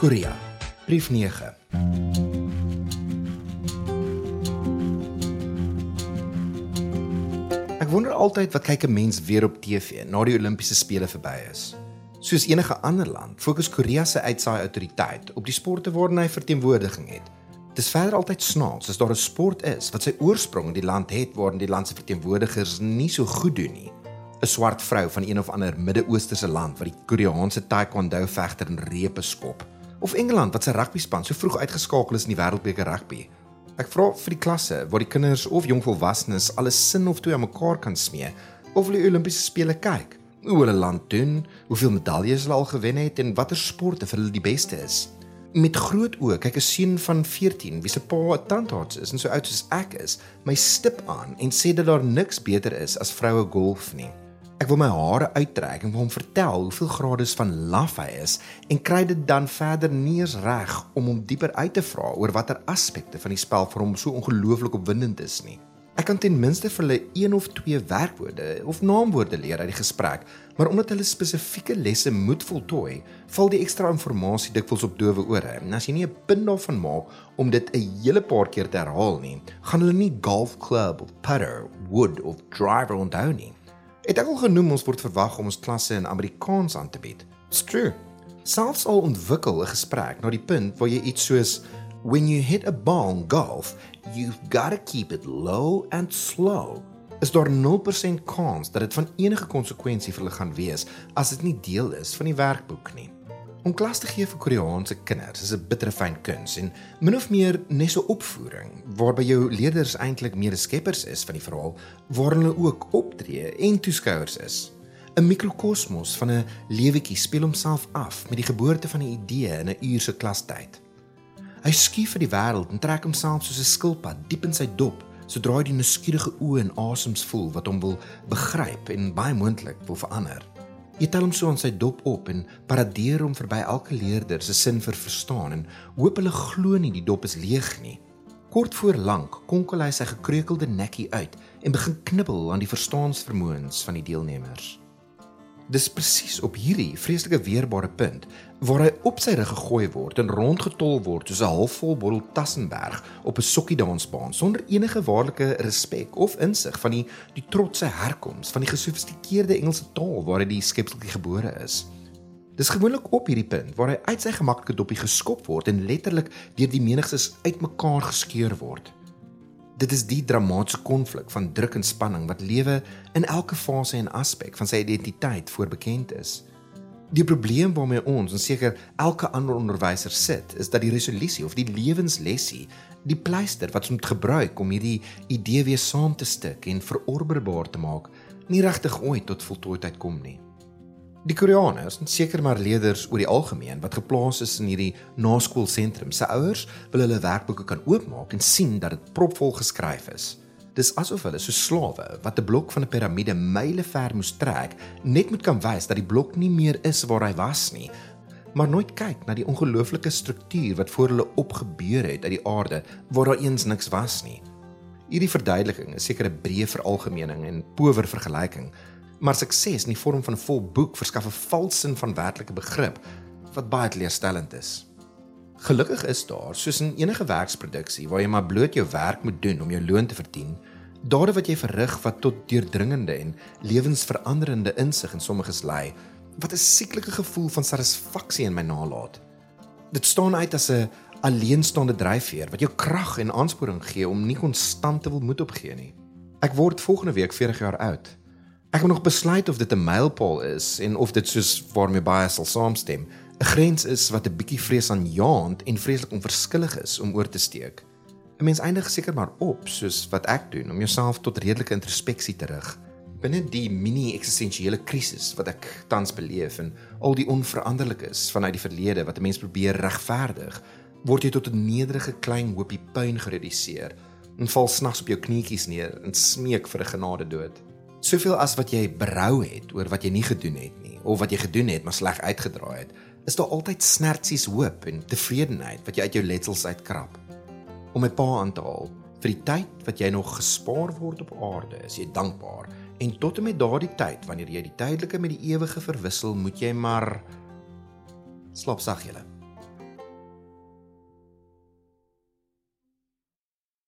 Korea. Brief 9. Ek wonder altyd wat kyk 'n mens weer op TV na die Olimpiese spele verby is. Soos enige ander land, fokus Korea se uitsaai autoriteit op die sporte waarin hy verteenwoordiging het. Dit is verder altyd snaaks as daar 'n sport is wat sy oorsprong in die land het waarin die land se verteenwoordigers nie so goed doen nie. 'n Swart vrou van een of ander Midde-Oosterse land wat die Koreaanse taekwondo vegter in repe skop, of Engeland wat sy rugbyspan so vroeg uitgeskakel is in die wêreldbeker rugby. Ek vra vir die klasse waar die kinders of jong volwassenes alles sin of twee aan mekaar kan smee of hulle Olimpiese spele kyk. Hoe hulle land doen, hoeveel medaljes hulle al gewen het en watter sporte vir hulle die beste is met groot oë kyk 'n seun van 14 wie se pa 'n tandarts is en so oud soos ek is, my stip aan en sê dat daar niks beter is as vroue golf nie. Ek wil my hare uittrek en wil hom vertel hoeveel grade van laf hy is en kry dit dan verder nie eens reg om hom dieper uit te vra oor watter aspekte van die spel vir hom so ongelooflik opwindend is nie. Ek kan ten minste vir hulle een of twee werkwoorde of naamwoorde leer uit die gesprek, maar omdat hulle spesifieke lesse moet voltooi, val die ekstra inligting dikwels op dowe ore. En as jy nie 'n punt daarvan maak om dit 'n hele paar keer te herhaal nie, gaan hulle nie golf club of putter, wood of driver onthou nie. Het ek al genoem ons word verwag om ons klasse in Amerikaans aan te bied. It's true. Selfs al ontwikkel 'n gesprek na die punt waar jy iets soos when you hit a ball golf, you've got to keep it low and slow. Is daar 0% kans dat dit van enige konsekwensie vir hulle gaan wees as dit nie deel is van die werkboek nie. Om klas te gee vir Koreaanse kinders is 'n bittere fyn kuns en min of meer net so opvoering waarby jou leerders eintlik meer skeppers is van die verhaal waar hulle ook optree en toeskouers is. 'n Mikrokosmos van 'n lewetjie speel homself af met die geboorte van 'n idee in 'n uur se klastyd. Hy skief vir die wêreld en trek homself soos 'n skilpad diep in sy dop, sodra hy die nuuskierige oë en asems voel wat hom wil begryp en baie moontlik wil verander. Hy tel hom so aan sy dop op en paradeer hom verby elke leerder se sin vir verstaan en hoop hulle glo nie die dop is leeg nie. Kort voor lank konkel hy sy gekreukelde nekkie uit en begin knibbel aan die verstaansvermoëns van die deelnemers. Dis presies op hierdie vreeslike weerbare punt waar hy op sy rug gegooi word en rondgetol word soos 'n halfvol bottel Tassenberg op 'n sokkiedansbaan sonder enige waarlike respek of insig van die die trotse herkoms van die gesofistikeerde Engelse taal waar hy die skepseltjie gebore is. Dis gewoonlik op hierdie punt waar hy uit sy gemaklike dopie geskop word en letterlik deur die menigstes uitmekaar geskeur word. Dit is die dramatiese konflik van druk en spanning wat lewe in elke fase en aspek van sy identiteit voorbekend is. Die probleem waarmee ons en seker elke ander onderwyser sit, is dat die resolusie of die lewenslesie, die pleister wat ons moet gebruik om hierdie idee weer saam te stik en verorberbaar te maak, nie regtig ooit tot voltooidheid kom nie. Die Koreaners, seker maar leerders oor die algemeen wat geplaas is in hierdie naskoolsentrum, se ouers wil hulle werkboeke kan oopmaak en sien dat dit propvol geskryf is. Dis asof hulle so slawe wat 'n blok van 'n piramide myle ver moes trek, net moet kan wys dat die blok nie meer is waar hy was nie, maar nooit kyk na die ongelooflike struktuur wat voor hulle opgebeur het uit die aarde waar daar eens niks was nie. Hierdie verduideliking is seker 'n breë veralgemening en power vergelyking, Maar sukses in die vorm van 'n vol boek verskaf 'n vals sin van werklike begrip wat baie teleurstellend is. Gelukkig is daar, soos in enige werksproduksie waar jy maar bloot jou werk moet doen om jou loon te verdien, dade wat jy verrig wat tot deurdringende en lewensveranderende insig in sommiges lei, wat 'n sieklike gevoel van satisfaksie in my nalaat. Dit staan uit as 'n alleenstaande dryfveer wat jou krag en aansporing gee om nie konstant te wil moed opgee nie. Ek word volgende week 40 jaar oud. Ek moet nog besluit of dit 'n mylpaal is en of dit soos waarmee baie sal saamstem, 'n grens is wat 'n bietjie vreesaanjaend en vreeslik onverskillig is om oor te steek. 'n Mens eindig seker maar op soos wat ek doen om jouself tot redelike introspeksie te rig. Binne die mini-eksistensiële krisis wat ek tans beleef en al die onveranderlikes vanuit die verlede wat 'n mens probeer regverdig, word jy tot 'n nederige klein hoopie pyn gereduseer en val snags op jou knietjies neer en smeek vir 'n genade dood. Soveel as wat jy berou het oor wat jy nie gedoen het nie of wat jy gedoen het maar sleg uitgedraai het, is daar altyd snertsies hoop en tevredenheid wat jy uit jou letsels uitkrap. Om 'n pa aan te haal vir die tyd wat jy nog gespaar word op aarde, is jy dankbaar en tot en met daardie tyd wanneer jy die tydelike met die ewige verwissel, moet jy maar slap sag julle.